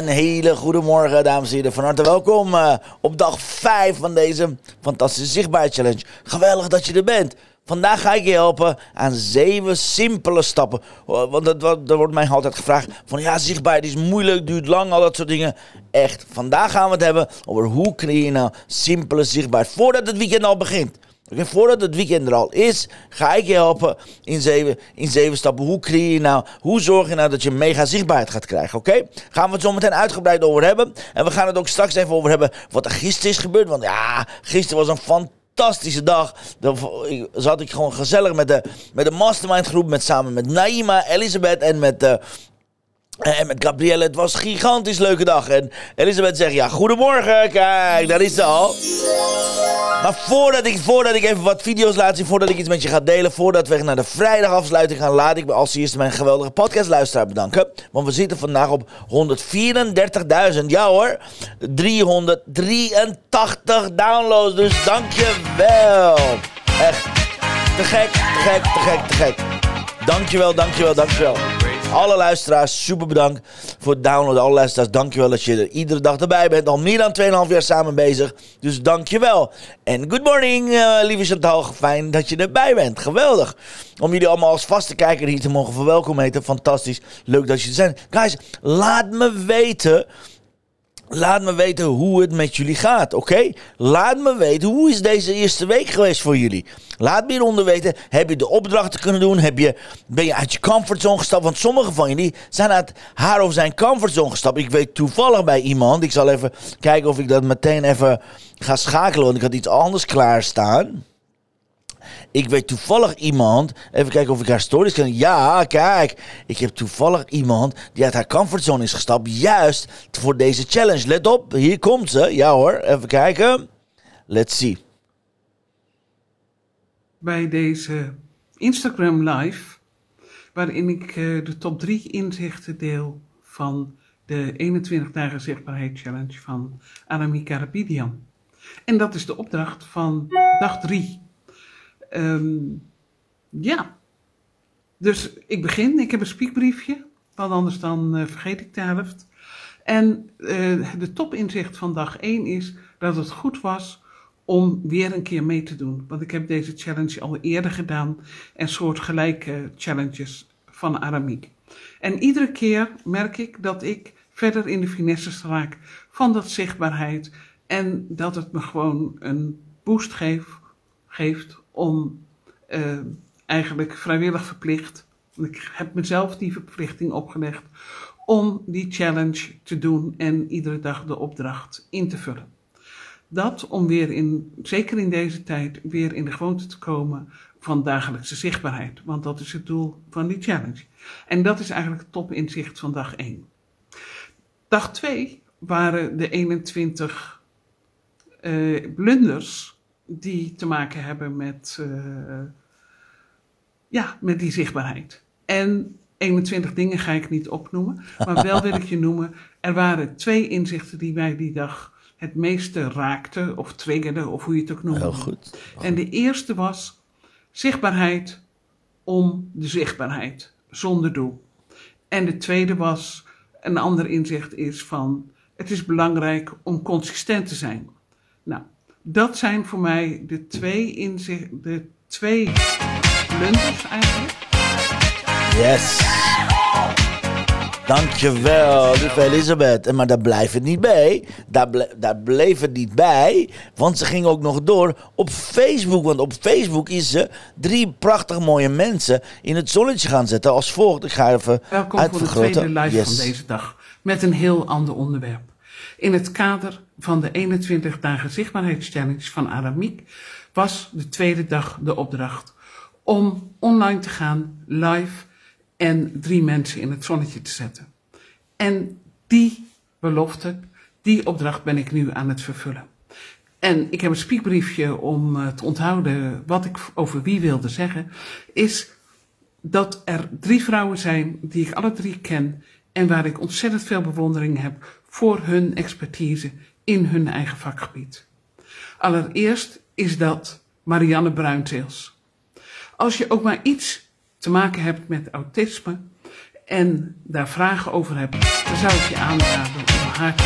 Een hele goede morgen, dames en heren. Van harte welkom uh, op dag 5 van deze fantastische zichtbaarheidschallenge. Geweldig dat je er bent. Vandaag ga ik je helpen aan zeven simpele stappen. Want dat, wordt mij altijd gevraagd: van ja, zichtbaarheid is moeilijk, duurt lang, al dat soort dingen. Echt, vandaag gaan we het hebben over hoe creëer je nou simpele zichtbaarheid voordat het weekend al begint. Voordat het weekend er al is, ga ik je helpen in zeven, in zeven stappen. Hoe creëer je nou, hoe zorg je nou dat je mega zichtbaarheid gaat krijgen, oké? Gaan we het zo meteen uitgebreid over hebben. En we gaan het ook straks even over hebben wat er gisteren is gebeurd. Want ja, gisteren was een fantastische dag. Dan zat ik gewoon gezellig met de, met de mastermind groep. Met, samen met Naima, Elisabeth en met... Uh, en met Gabrielle, het was een gigantisch leuke dag. En Elisabeth zegt, ja, goedemorgen. Kijk, daar is ze al. Maar voordat ik, voordat ik even wat video's laat zien, voordat ik iets met je ga delen, voordat we naar de vrijdagafsluiting gaan, laat ik me als eerste mijn geweldige podcastluisteraar bedanken. Want we zitten vandaag op 134.000, ja hoor, 383 downloads. Dus dankjewel. Echt, te gek, te gek, te gek, te gek. Dankjewel, dankjewel, dankjewel. Alle luisteraars, super bedankt voor het downloaden. Alle luisteraars, dankjewel dat je er iedere dag erbij bent. Al meer dan 2,5 jaar samen bezig. Dus dankjewel. En good morning, uh, lieve Chantal. Fijn dat je erbij bent. Geweldig. Om jullie allemaal als vaste kijker hier te mogen verwelkomen. Fantastisch. Leuk dat je er zijn. Guys, laat me weten Laat me weten hoe het met jullie gaat, oké? Laat me weten hoe is deze eerste week geweest voor jullie. Laat me hieronder weten, heb je de opdrachten kunnen doen? Heb je, ben je uit je comfortzone gestapt? Want sommige van jullie zijn uit haar of zijn comfortzone gestapt. Ik weet toevallig bij iemand, ik zal even kijken of ik dat meteen even ga schakelen, want ik had iets anders klaarstaan. Ik weet toevallig iemand. Even kijken of ik haar stories kan. Ja, kijk. Ik heb toevallig iemand die uit haar comfortzone is gestapt. Juist voor deze challenge. Let op, hier komt ze. Ja hoor, even kijken. Let's see. Bij deze Instagram live. Waarin ik eh, de top 3 inzichten deel van de 21 dagen zichtbaarheid challenge van Aramika Rapidian. En dat is de opdracht van dag 3. Um, ja. Dus ik begin. Ik heb een spiekbriefje. Want anders dan uh, vergeet ik de helft. En uh, de topinzicht van dag 1 is dat het goed was om weer een keer mee te doen. Want ik heb deze challenge al eerder gedaan. En soortgelijke challenges van Aramiek. En iedere keer merk ik dat ik verder in de finesses raak van dat zichtbaarheid. En dat het me gewoon een boost geeft om uh, eigenlijk vrijwillig verplicht, ik heb mezelf die verplichting opgelegd, om die challenge te doen en iedere dag de opdracht in te vullen. Dat om weer in, zeker in deze tijd, weer in de gewoonte te komen van dagelijkse zichtbaarheid. Want dat is het doel van die challenge. En dat is eigenlijk het topinzicht van dag 1. Dag 2 waren de 21 uh, eh, blunders die te maken hebben met, uh, ja, met die zichtbaarheid. En 21 dingen ga ik niet opnoemen, maar wel wil ik je noemen. Er waren twee inzichten die mij die dag het meeste raakten of triggerden, of hoe je het ook noemt. Heel goed. En de eerste was zichtbaarheid om de zichtbaarheid, zonder doel. En de tweede was, een ander inzicht is van, het is belangrijk om consistent te zijn. Nou, dat zijn voor mij de twee inzichten, de twee blunders eigenlijk. Yes. Dankjewel, lieve Elisabeth. Maar daar blijft het niet bij. Daar, ble daar bleef het niet bij. Want ze ging ook nog door op Facebook. Want op Facebook is ze drie prachtig mooie mensen in het zonnetje gaan zetten. Als volgt. Ik ga even Welkom voor de tweede live van deze dag. Met een heel ander onderwerp. In het kader van de 21 dagen zichtbaarheidschallenge van Aramiek was de tweede dag de opdracht om online te gaan live en drie mensen in het zonnetje te zetten. En die belofte, die opdracht ben ik nu aan het vervullen. En ik heb een spiekbriefje om uh, te onthouden wat ik over wie wilde zeggen. Is dat er drie vrouwen zijn die ik alle drie ken en waar ik ontzettend veel bewondering heb voor hun expertise in hun eigen vakgebied. Allereerst is dat Marianne Bruinteels. Als je ook maar iets te maken hebt met autisme en daar vragen over hebt, dan zou ik je aanraden om haar te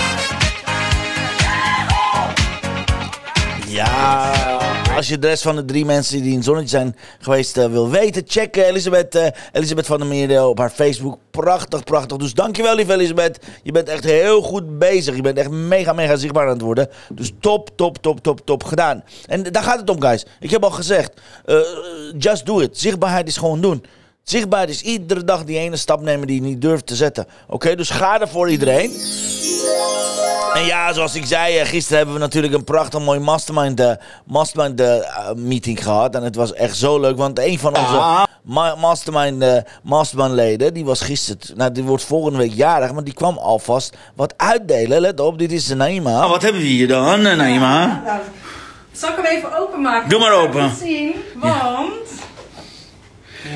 Ja, als je de rest van de drie mensen die in zonnetje zijn geweest uh, wil weten, check uh, Elisabeth, uh, Elisabeth van der Meer op haar Facebook. Prachtig, prachtig. Dus dankjewel, lieve Elisabeth. Je bent echt heel goed bezig. Je bent echt mega, mega zichtbaar aan het worden. Dus top, top, top, top, top gedaan. En daar gaat het om, guys. Ik heb al gezegd, just do it. Zichtbaarheid is gewoon doen. Zichtbaar is iedere dag die ene stap nemen die je niet durft te zetten. Oké, dus ga er voor iedereen. En ja, zoals ik zei, eh, gisteren hebben we natuurlijk een prachtig mooi mastermind, uh, mastermind uh, meeting gehad. En het was echt zo leuk, want een van onze ah. ma mastermind, mastermind leden, die was gisteren, nou die wordt volgende week jarig, maar die kwam alvast wat uitdelen. Let op, dit is Naima. Oh, wat hebben we hier dan, Naima? Nou, zal ik hem even openmaken? Doe maar open. Zien, want...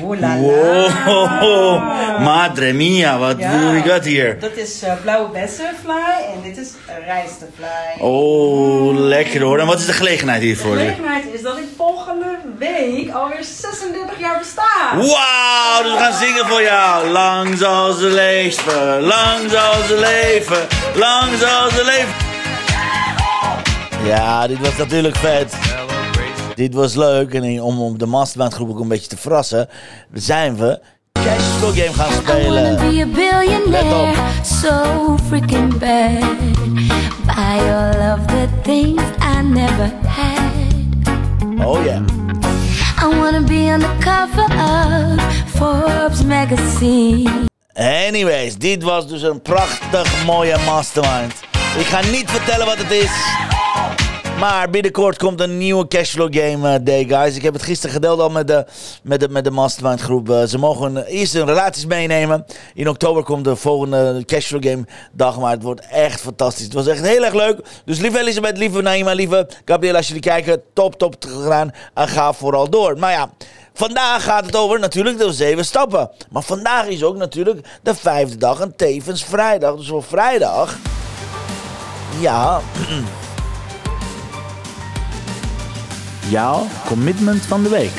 Oh la Wow, madre mia, wat ja, we got hier? Dat is uh, blauwe bessenvlaai en dit is rijstevlaai. Oh, lekker hoor. En wat is de gelegenheid hiervoor? De gelegenheid is dat ik volgende week alweer 36 jaar besta. Wauw, dus we gaan zingen voor jou. Lang zal ze leven, lang zal ze leven, lang zal ze leven. Ja, dit was natuurlijk vet dit was leuk. En om, om de mastermind groep ook een beetje te verrassen, zijn we Cashflow Game gaan spelen. Let op. So freaking bad. Buy all of the things I never had. Oh yeah. I wanna be on the cover of Forbes magazine. Anyways, dit was dus een prachtig mooie mastermind. Ik ga niet vertellen wat het is. Maar binnenkort komt een nieuwe cashflow game uh, day, guys. Ik heb het gisteren gedeeld al met de, met de, met de mastermind groep. Uh, ze mogen eerst hun relaties meenemen. In oktober komt de volgende cashflow game dag. Maar het wordt echt fantastisch. Het was echt heel erg leuk. Dus lieve Elisabeth, lieve Naima, lieve Gabriel, als jullie kijken, top, top gedaan. En ga vooral door. Maar ja, Vandaag gaat het over natuurlijk de zeven stappen. Maar vandaag is ook natuurlijk de vijfde dag en tevens vrijdag. Dus voor vrijdag. Ja. jouw commitment van de week?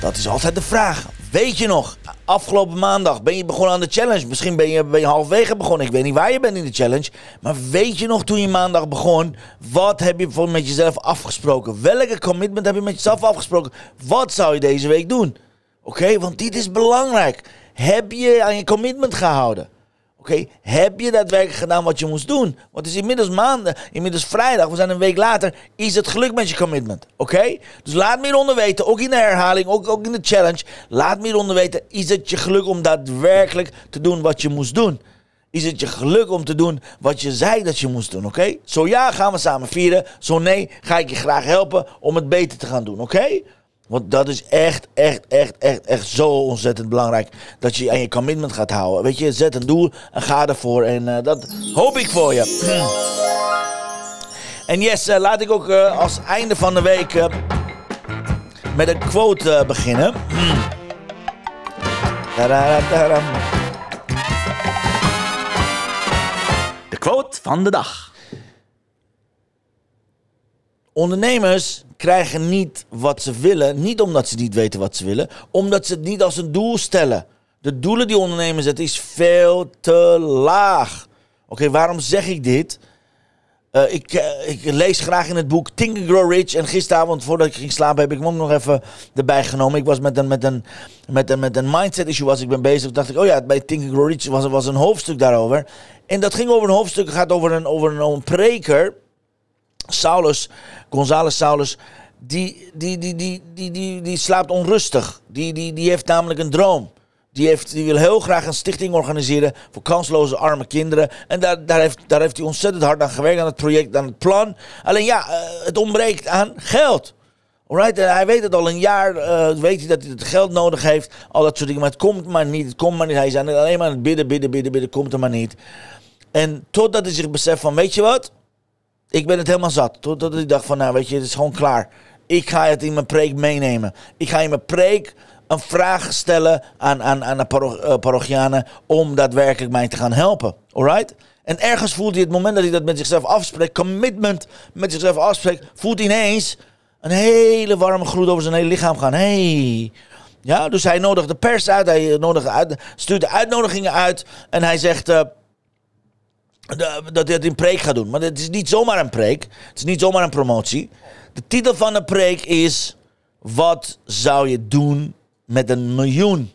Dat is altijd de vraag. Weet je nog, afgelopen maandag ben je begonnen aan de challenge. Misschien ben je, ben begonnen. Ik weet niet waar je bent in de challenge. Maar weet je nog toen je maandag begon? Wat heb je met jezelf afgesproken? Welke commitment heb je met jezelf afgesproken? Wat zou je deze week doen? Oké, want dit is belangrijk. Heb je aan je commitment gehouden? Oké, heb je daadwerkelijk gedaan wat je moest doen? Want het is inmiddels maanden, inmiddels vrijdag, we zijn een week later. Is het geluk met je commitment? Oké? Dus laat me hieronder weten, ook in de herhaling, ook, ook in de challenge. Laat me hieronder weten, is het je geluk om daadwerkelijk te doen wat je moest doen? Is het je geluk om te doen wat je zei dat je moest doen, oké? Zo ja, gaan we samen vieren. Zo nee, ga ik je graag helpen om het beter te gaan doen, oké? Want dat is echt, echt, echt, echt, echt zo ontzettend belangrijk. Dat je aan je commitment gaat houden. Weet je, zet een doel en ga ervoor. En uh, dat hoop ik voor je. En yes, uh, laat ik ook uh, als einde van de week met een quote beginnen. De quote van de dag. Ondernemers krijgen niet wat ze willen, niet omdat ze niet weten wat ze willen, omdat ze het niet als een doel stellen. De doelen die ondernemers zetten is veel te laag. Oké, waarom zeg ik dit? Uh, ik, uh, ik, lees graag in het boek Think and Grow Rich. En gisteravond, voordat ik ging slapen, heb ik hem nog even erbij genomen. Ik was met een, met een, met een, met een mindset issue was ik ben bezig. Dacht ik, oh ja, bij Think and Grow Rich was, was een hoofdstuk daarover. En dat ging over een hoofdstuk, gaat over een, over een, over een preker. Saulus, González Saulus, die, die, die, die, die, die, die slaapt onrustig. Die, die, die heeft namelijk een droom. Die, heeft, die wil heel graag een stichting organiseren voor kansloze arme kinderen. En daar, daar, heeft, daar heeft hij ontzettend hard aan gewerkt, aan het project, aan het plan. Alleen ja, eh, het ontbreekt aan geld. Alright, en hij weet het al een jaar, eh, weet hij dat hij het geld nodig heeft, al dat soort dingen, maar het komt maar niet, het komt maar niet. Hij is alleen maar aan het bidden, bidden, bidden, bidden, komt er maar niet. En totdat hij zich beseft van, weet je wat, ik ben het helemaal zat. Totdat hij dacht van, nou weet je, het is gewoon klaar. Ik ga het in mijn preek meenemen. Ik ga in mijn preek een vraag stellen aan, aan, aan de eh, parochianen om daadwerkelijk mij te gaan helpen. Alright? En ergens voelt hij het moment dat hij dat met zichzelf afspreekt, commitment met zichzelf afspreekt, voelt ineens een hele warme gloed over zijn hele lichaam gaan. Hey. Ja, dus hij nodigt de pers uit, hij uit, stuurt de uitnodigingen uit en hij zegt eh, dat hij het in preek gaat doen. Maar het is niet zomaar een preek, het is niet zomaar een promotie. De titel van de preek is: Wat zou je doen met een miljoen?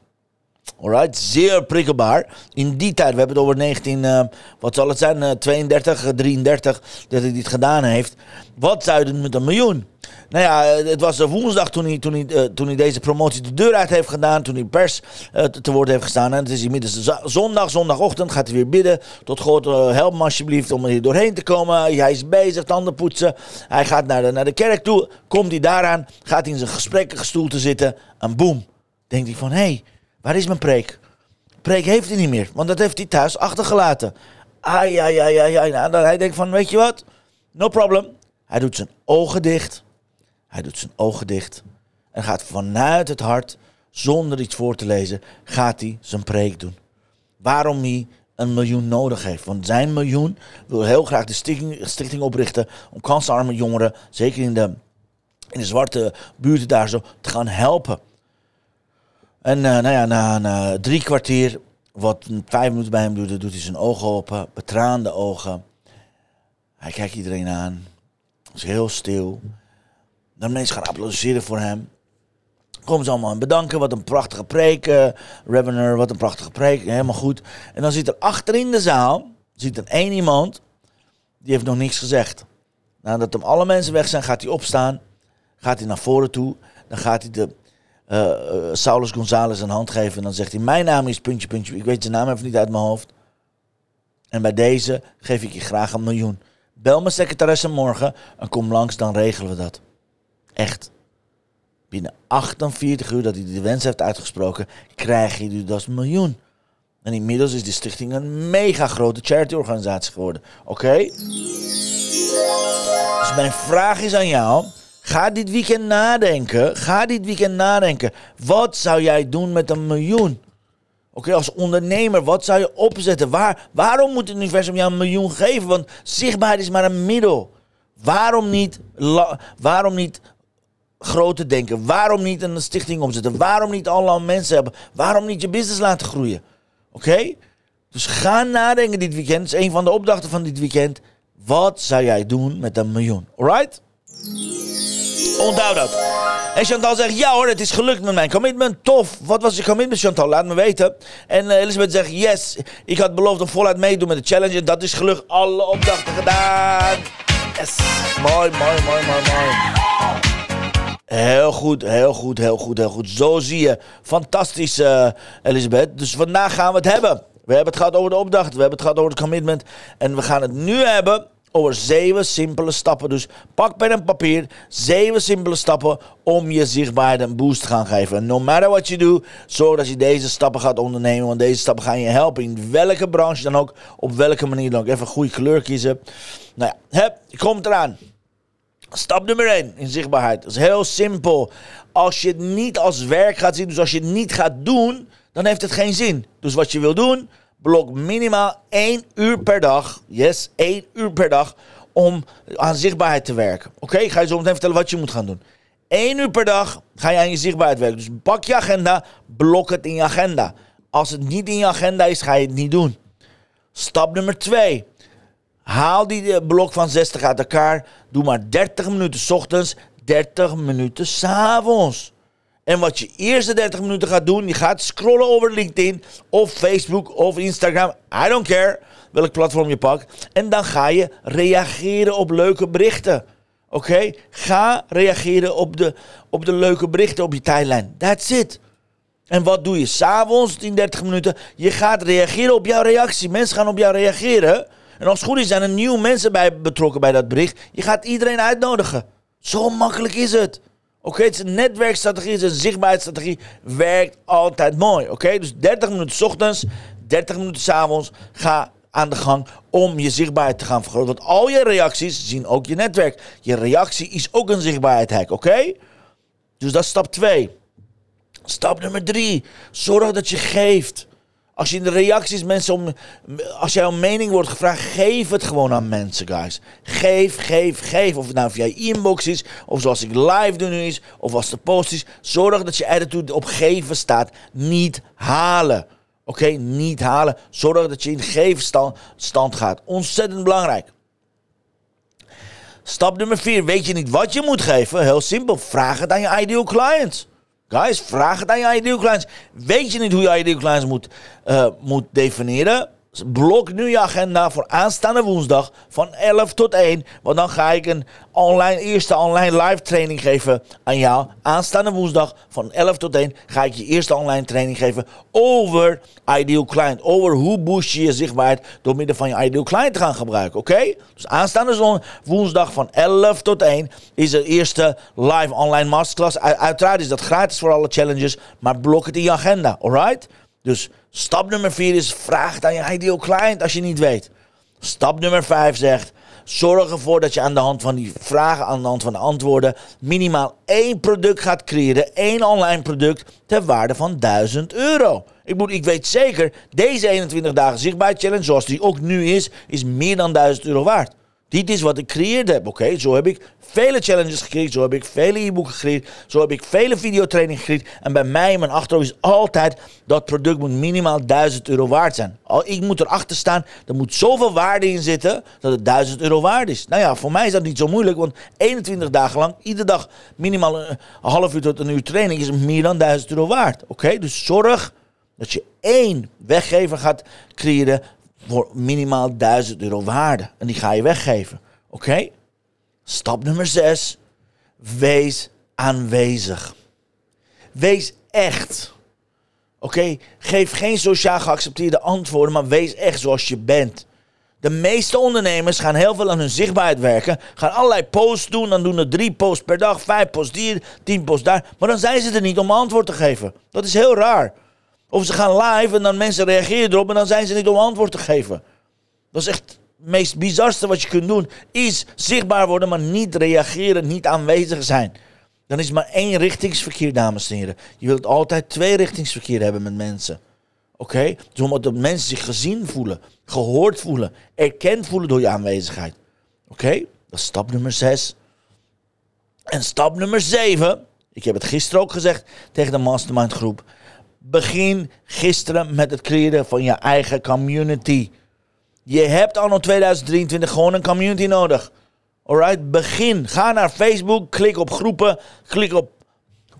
Alright, zeer prikkelbaar. In die tijd, we hebben het over 19, eh, wat zal het zijn, eh, 32, eh, 33, dat hij dit gedaan heeft. Wat zou je doen met een miljoen? Nou ja, eh, het was woensdag toen hij, toen, hij, eh, toen hij deze promotie de deur uit heeft gedaan. Toen hij pers eh, te te woord heeft gestaan. En het is inmiddels zondag, zondagochtend. Gaat hij weer bidden. Tot God, help me alsjeblieft om er hier doorheen te komen. Hij is bezig, tanden poetsen. Hij gaat naar de, naar de kerk toe. Komt hij daaraan, gaat hij in zijn gesprekkenstoel zitten. En boem, denkt hij van, hé, hey, waar is mijn preek? Preek heeft hij niet meer, want dat heeft hij thuis achtergelaten. Ai, ai, ai, ai, ai. Nou, dan hij denkt van, weet je wat? No problem. Hij doet zijn ogen dicht. Hij doet zijn ogen dicht. En gaat vanuit het hart, zonder iets voor te lezen, gaat hij zijn preek doen. Waarom hij een miljoen nodig heeft. Want zijn miljoen wil heel graag de stichting, stichting oprichten om kansarme jongeren, zeker in de, in de zwarte buurten daar zo, te gaan helpen. En eh, nou ja, na, na drie kwartier, wat vijf minuten bij hem duurde, doet hij zijn ogen open, betraande ogen. Hij kijkt iedereen aan. is heel stil. De mensen gaan applaudisseren voor hem. Komen ze allemaal en bedanken. Wat een prachtige preek. Revener, wat een prachtige preek. Helemaal goed. En dan zit er achter in de zaal zit er één iemand. Die heeft nog niks gezegd. Nadat alle mensen weg zijn, gaat hij opstaan. Gaat hij naar voren toe. Dan gaat hij de eh, eh, Saulus González een hand geven. En dan zegt hij: Mijn naam is puntje, puntje. Ik weet zijn naam even niet uit mijn hoofd. En bij deze geef ik je graag een miljoen. Bel mijn secretaresse morgen en kom langs, dan regelen we dat. Echt. Binnen 48 uur dat hij de wens heeft uitgesproken, krijg je dus miljoen. En inmiddels is de stichting een mega grote charity-organisatie geworden. Oké? Dus mijn vraag is aan jou. Ga dit weekend nadenken. Ga dit weekend nadenken. Wat zou jij doen met een miljoen? Oké, als ondernemer, wat zou je opzetten? Waar, waarom moet het universum jou een miljoen geven? Want zichtbaarheid is maar een middel. Waarom niet, waarom niet groter denken? Waarom niet een stichting opzetten? Waarom niet allemaal mensen hebben? Waarom niet je business laten groeien? Oké? Dus ga nadenken dit weekend. Dat is een van de opdrachten van dit weekend. Wat zou jij doen met een miljoen? Alright? Onthoud dat. En Chantal zegt, ja hoor, het is gelukt met mijn commitment. Tof. Wat was je commitment, Chantal? Laat me weten. En eh, Elisabeth zegt, yes, ik had beloofd om voluit mee te doen met de challenge. En dat is gelukt. Alle opdrachten gedaan. Yes. Mooi, mooi, mooi, mooi, mooi. Heel goed, heel goed, heel goed, heel goed. Zo zie je. Fantastisch, eh, Elisabeth. Dus vandaag gaan we het hebben. We hebben het gehad over de opdracht. We hebben het gehad over het commitment. En we gaan het nu hebben over zeven simpele stappen. Dus pak pen en papier. Zeven simpele stappen om je zichtbaarheid een boost te gaan geven. En no matter what you do, zorg dat je deze stappen gaat ondernemen. Want deze stappen gaan je helpen in welke branche dan ook. Op welke manier dan ook. Even een goede kleur kiezen. Nou ja, hup, komt eraan. Stap nummer 1 in zichtbaarheid. Dat is heel simpel. Als je het niet als werk gaat zien, dus als je het niet gaat doen, dan heeft het geen zin. Dus wat je wil doen, blok minimaal 1 uur per dag. Yes, 1 uur per dag om aan zichtbaarheid te werken. Oké, ik ga je zo meteen vertellen wat je moet gaan doen. 1 uur per dag ga je aan je zichtbaarheid werken. Dus pak je agenda, blok het in je agenda. Als het niet in je agenda is, ga je het niet doen. Stap nummer 2. Haal die eh, blok van 60 uit elkaar. Doe maar 30 minuten 's ochtends, 30 minuten 's avonds. En wat je eerste 30 minuten gaat doen, je gaat scrollen over LinkedIn of Facebook of Instagram. I don't care welk platform je pakt. En dan ga je reageren op leuke berichten. Oké? Ga reageren op de, op de leuke berichten op je tijdlijn. That's it. En wat doe je s'avonds in 30 minuten? Je gaat reageren op jouw reactie. Mensen gaan op jou reageren. En als het goed is, zijn er nieuwe mensen bij betrokken bij dat bericht. Je gaat iedereen uitnodigen. Zo makkelijk is het. Oké, het is een netwerkstrategie, het is een zichtbaarheidsstrategie. Werkt altijd mooi. Oké, dus 30 minuten 's ochtends, 30 minuten 's avonds. Ga aan de gang om je zichtbaarheid te gaan vergroten. Want al je reacties zien ook je netwerk. Je reactie is ook een zichtbaarheid oké? Dus dat is stap 2. Stap nummer 3. Zorg dat je geeft. Als je in de reacties mensen om. Als jij om mening wordt gevraagd, geef het gewoon aan mensen, guys. Geef, geef, geef. Of het nou via inbox is, of zoals ik live doe nu is, of als de post is. Zorg dat je attitude op geven staat. Niet halen. Oké, niet halen. Zorg dat je in geefstand stand gaat. Ontzettend belangrijk. Stap nummer 4. Weet je niet wat je moet geven? Heel simpel. Vraag het aan je ideal clients. Guys, vraag het aan je ideal clients. Weet je niet hoe je ideal clients moet, uh, moet definiëren? Blok nu je agenda voor aanstaande woensdag van 11 tot 1. Want dan ga ik een online, eerste online live training geven aan jou. Aanstaande woensdag van 11 tot 1 ga ik je eerste online training geven over Ideal Client. Over hoe boost je je zichtbaarheid door middel van je Ideal Client te gaan gebruiken. Oké? Dus aanstaande woensdag van 11 tot 1 is de eerste live online masterclass. Uiteraard is dat gratis voor alle challenges, maar blok het in je agenda. Alright? Dus stap nummer 4 is vraag aan je ideal client als je niet weet. Stap nummer 5 zegt zorg ervoor dat je aan de hand van die vragen, aan de hand van de antwoorden, minimaal één product gaat creëren. één online product ter waarde van 1000 euro. Ik, moet, ik weet zeker, deze 21 dagen zichtbaar challenge, zoals die ook nu is, is meer dan 1000 euro waard. Dit is wat ik gecreëerd heb, oké? Zo heb ik vele challenges gecreëerd, zo heb ik vele e-boeken gecreëerd, zo heb ik vele videotrainingen gecreëerd. En bij mij in mijn achterhoofd is altijd, dat product moet minimaal 1000 euro waard zijn. Al, ik moet erachter staan, er moet zoveel waarde in zitten, dat het 1000 euro waard is. Nou ja, voor mij is dat niet zo moeilijk, want 21 dagen lang, iedere dag minimaal een, half uur tot een uur training, is meer dan 1000 euro waard, oké? Dus zorg dat je één weggever gaat creëren voor minimaal 1000 euro waarde. En die ga je weggeven. Oké? Stap nummer 6. Wees aanwezig. Wees echt. Oké? Geef geen sociaal geaccepteerde antwoorden, maar wees echt zoals je bent. De meeste ondernemers gaan heel veel aan hun zichtbaarheid werken. Gaan allerlei posts doen. Dan doen er drie posts per dag, vijf posts hier, tien posts daar. Maar dan zijn ze er niet om antwoord te geven. Dat is heel raar. Of ze gaan live en dan mensen reageren erop en dan zijn ze niet om antwoord te geven. Dat is echt het meest bizarste wat je kunt doen. Is zichtbaar worden, maar niet reageren, niet aanwezig zijn. Dan is maar één richtingsverkeer, dames en heren. Je wilt altijd twee richtingsverkeer hebben met mensen. Oké? Okay? Dus mensen zich gezien voelen, gehoord voelen, erkend voelen door je aanwezigheid. Oké? Dat is stap nummer 6. En stap nummer 7. Ik heb het gisteren ook gezegd tegen de mastermind groep. Begin gisteren met het creëren van je eigen community. Je hebt anno 2023 gewoon een community nodig. Alright, begin. Ga naar Facebook, klik op groepen, klik op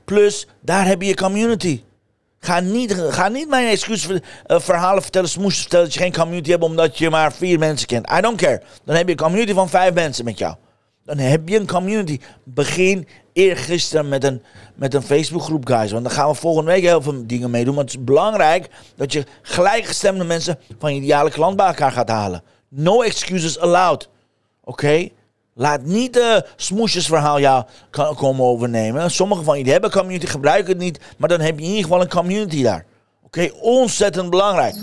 plus. Daar heb je je community. Ga niet, ga niet mijn excuus uh, verhalen vertellen, smoesjes vertellen dat je geen community hebt omdat je maar vier mensen kent. I don't care. Dan heb je een community van vijf mensen met jou. Dan heb je een community. Begin eergisteren met een, met een Facebookgroep, guys. Want dan gaan we volgende week heel veel dingen meedoen. Maar het is belangrijk dat je gelijkgestemde mensen van je ideale klant bij elkaar gaat halen. No excuses allowed. Oké? Laat niet de smoesjesverhaal jou komen overnemen. Sommige van jullie hebben community, gebruiken het niet. Maar dan heb je in ieder geval een community daar. Oké? Ontzettend belangrijk.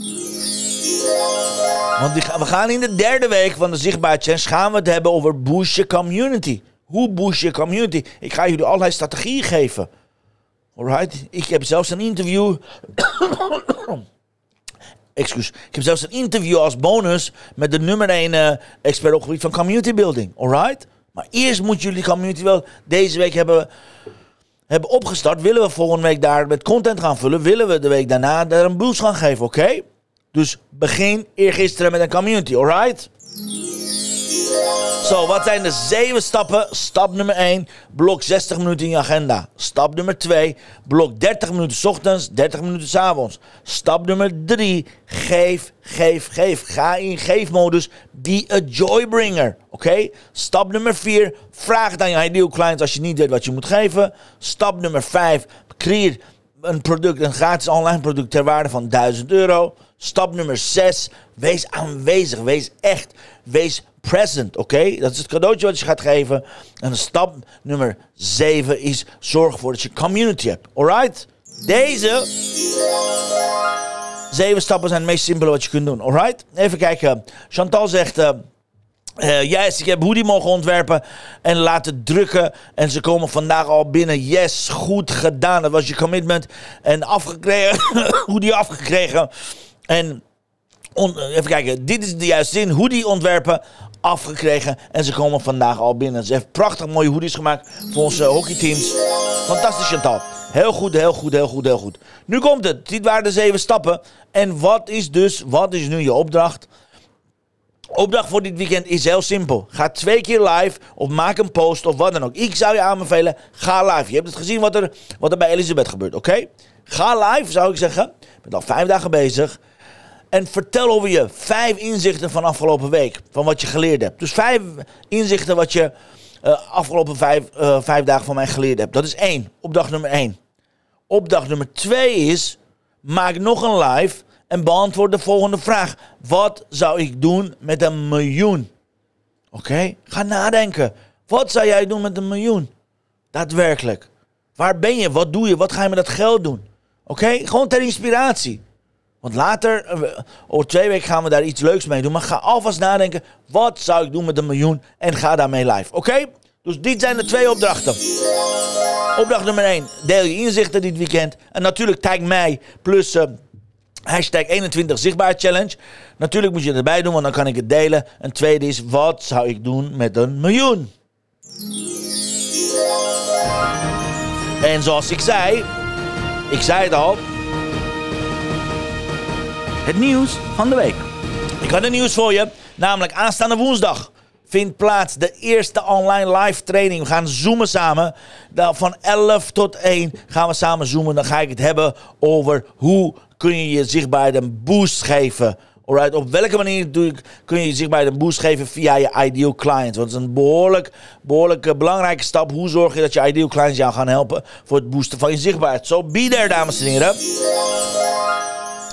Want we gaan in de derde week van de Zichtbaar Challenge gaan we het hebben over boost community. Hoe boost je community? Ik ga jullie allerlei strategieën geven. Alright? Ik heb zelfs een interview. Excuus. Ik heb zelfs een interview als bonus met de nummer 1 uh, eh, expert op het gebied van community building. Alright? Maar eerst moet jullie community wel deze week hebben, hebben opgestart. Willen we volgende week daar met content gaan vullen? Willen we de week daarna daar een boost gaan geven? Oké? Dus begin eergisteren met een community, alright? Zo, wat zijn de zeven stappen? Stap nummer 1, blok 60 minuten in je agenda. Stap nummer 2, blok 30 minuten s ochtends, 30 minuten s avonds. Stap nummer 3, geef, geef, geef. Ga in geefmodus. Be a joybringer. Oké? Stap nummer 4, vraag het aan je ideal clients als je niet weet wat je moet geven. Stap nummer 5, creëer een product, een gratis online product ter waarde van 1000 euro. Stap nummer 6. Wees aanwezig. Wees echt. Wees present. Oké? Dat is het cadeautje wat je gaat geven. En stap nummer 7 is zorg ervoor dat je community hebt. Alright? Deze zeven stappen zijn het meest simpele wat je kunt doen. Alright? Even kijken. Chantal zegt. Uh, yes, ik heb hoodie mogen ontwerpen en laten drukken. En ze komen vandaag al binnen. Yes, goed gedaan. Dat was je commitment. En afgekregen. hoodie afgekregen. En even kijken. Dit is de juiste zin. Hoodie ontwerpen. Afgekregen. En ze komen vandaag al binnen. Ze heeft prachtig mooie hoodies gemaakt voor onze hockeyteams. Fantastisch, Chantal. Heel goed, heel goed, heel goed, heel goed. Nu komt het. Dit waren de zeven stappen. En wat is dus, wat is nu je opdracht? Opdracht voor dit weekend is heel simpel. Ga twee keer live of maak een post of wat dan ook. Ik zou je aanbevelen, ga live. Je hebt het gezien wat er, wat er bij Elisabeth gebeurt, oké? Ga live, zou ik zeggen. Je bent al vijf dagen bezig. En vertel over je vijf inzichten van afgelopen week. Van wat je geleerd hebt. Dus vijf inzichten wat je uh, afgelopen vijf, uh, vijf dagen van mij geleerd hebt. Dat is één. Opdracht nummer één. Opdracht nummer twee is... Maak nog een live en beantwoord de volgende vraag. Wat zou ik doen met een miljoen? Oké? Ga nadenken. Wat zou jij doen met een miljoen? Daadwerkelijk. Waar ben je? Wat doe je? Wat ga je met dat geld doen? Oké? Gewoon ter inspiratie. Want later, eh, over twee weken gaan we daar iets leuks mee doen. Maar ga alvast nadenken, wat zou ik doen met een miljoen? En ga daarmee live, oké? Dus dit zijn de twee opdrachten. Opdracht nummer 1, deel je inzichten dit weekend. En natuurlijk tag mij, plus uh, hashtag 21 zichtbaar challenge. Natuurlijk moet je erbij doen, want dan kan ik het delen. En tweede is, wat zou ik doen met een miljoen? En zoals ik zei, ik zei het al, het nieuws van de week. Ik had een nieuws voor je, namelijk aanstaande woensdag vindt plaats de eerste online live training. We gaan zoomen samen. Van 11 tot 1 gaan we samen zoomen. Dan ga ik het hebben over hoe kun je je zichtbaarheid een boost geven. Op welke manier kun je je zichtbaarheid een boost geven via je ideal clients? Want het is een behoorlijk, behoorlijk belangrijke stap. Hoe zorg je dat je ideal clients jou gaan helpen voor het boosten van je zichtbaarheid? Zo, so be there, dames en heren.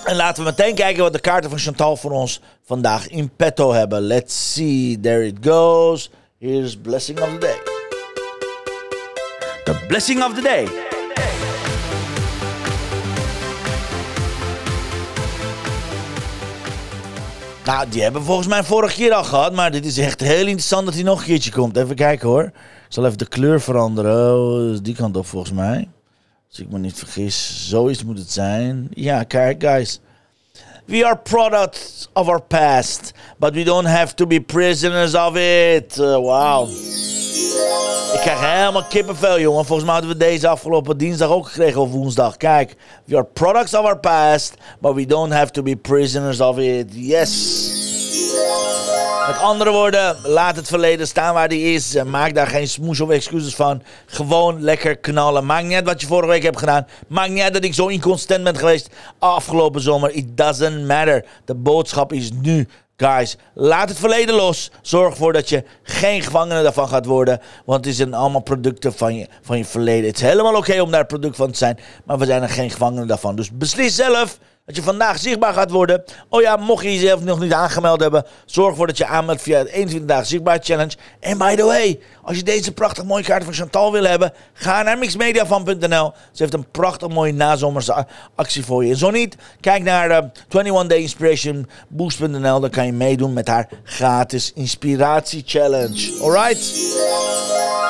En laten we meteen kijken wat de kaarten van Chantal voor ons vandaag in petto hebben. Let's see. There it goes. Here's Blessing of the Day. The Blessing of the Day. Nou, die hebben we volgens mij vorige keer al gehad. Maar dit is echt heel interessant dat hij nog een keertje komt. Even kijken hoor. Ik zal even de kleur veranderen. Oh, die kant op volgens mij. Als ik me niet vergis, zoiets moet het zijn. Ja, kijk, guys. We are products of our past, but we don't have to be prisoners of it. Uh, wow. Ik krijg helemaal kippenvel, jongen. Volgens mij hadden we deze afgelopen dinsdag ook gekregen of woensdag. Kijk, we are products of our past, but we don't have to be prisoners of it. Yes. Met andere woorden, laat het verleden staan waar die is. Maak daar geen smoes of excuses van. Gewoon lekker knallen. Maakt niet uit wat je vorige week hebt gedaan. Maakt niet uit dat ik zo inconsistent ben geweest afgelopen zomer. It doesn't matter. De boodschap is nu. Guys, laat het verleden los. Zorg ervoor dat je geen gevangene daarvan gaat worden. Want het zijn allemaal producten van je, van je verleden. Het is helemaal oké om daar product van te zijn. Maar we zijn er geen gevangenen daarvan. Dus beslis zelf dat je vandaag zichtbaar gaat worden. Oh ja, mocht je jezelf nog niet aangemeld hebben, zorg ervoor dat je aanmeldt via het 21 dagen zichtbaar challenge. En by the way, als je deze prachtig mooie kaart van Chantal wil hebben, ga naar mixmediafan.nl. Ze heeft een prachtig mooie nazomerse actie voor je. En zo niet, kijk naar uh, 21 Day Inspiration. Dan kan je meedoen met haar gratis inspiratie challenge. Alright?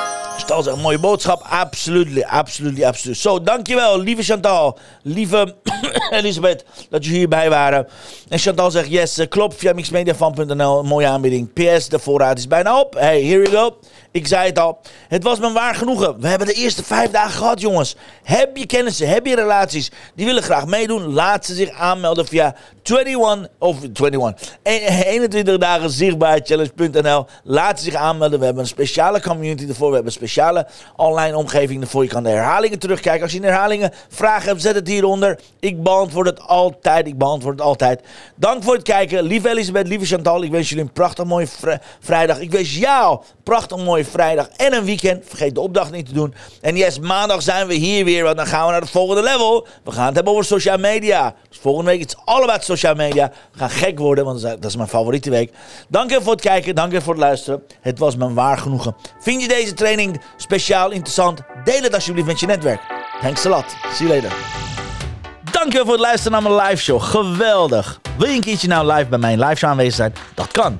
Is een mooie boodschap. Absoluut, absoluut, absoluut. Zo, dankjewel, lieve Chantal. Lieve Elisabeth, dat jullie hierbij waren. En Chantal zegt, yes, eh, klopt, via mixmediafan.nl. Mooie aanbieding. PS, de voorraad is bijna op. Hey, here we go. Ik zei het al. Het was me waar genoegen. We hebben de eerste vijf dagen gehad, jongens. Heb je kennissen, heb je relaties, die willen graag meedoen? Laat ze zich aanmelden via 21, of 21, 21 dagen zichtbaar challenge.nl. Laat ze zich aanmelden. We hebben een speciale community ervoor. We hebben speciale speciale online omgeving ervoor. Je kan de herhalingen terugkijken. Als je in herhalingen vragen hebt, zet het hieronder. Ik beantwoord het altijd. Ik beantwoord het altijd. Dank voor het kijken. Lieve Elisabeth, lieve Chantal. Ik wens jullie een prachtig mooie vri- vrijdag. Ik wens jou een prachtig mooie vrijdag en een weekend. Vergeet de opdracht niet te doen. En yes, maandag zijn we hier weer. Want dan gaan we naar het volgende level. We gaan het hebben over social media. Dus volgende week is het all about social media. We gaan gek worden, want dat is- mijn favoriete week. Dank je voor het kijken. Dank je voor het luisteren. Het was me waar genoegen. Vind je deze training speciaal interessant? Deel het alsjeblieft met je netwerk. Thanks a lot. See you later. Dankjewel voor het luisteren naar mijn live show. Geweldig. Wil je een keertje nou live bij mijn live show aanwezig zijn? Dat kan.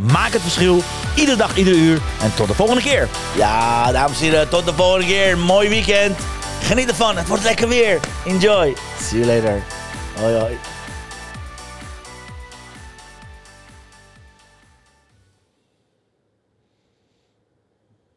Maak het verschil, iedere dag, ieder uur. En tot de volgende keer. Ja, dames en heren, tot de volgende keer. Mooi weekend. Geniet ervan, het wordt lekker weer. Enjoy. See you later. Hoi hoi.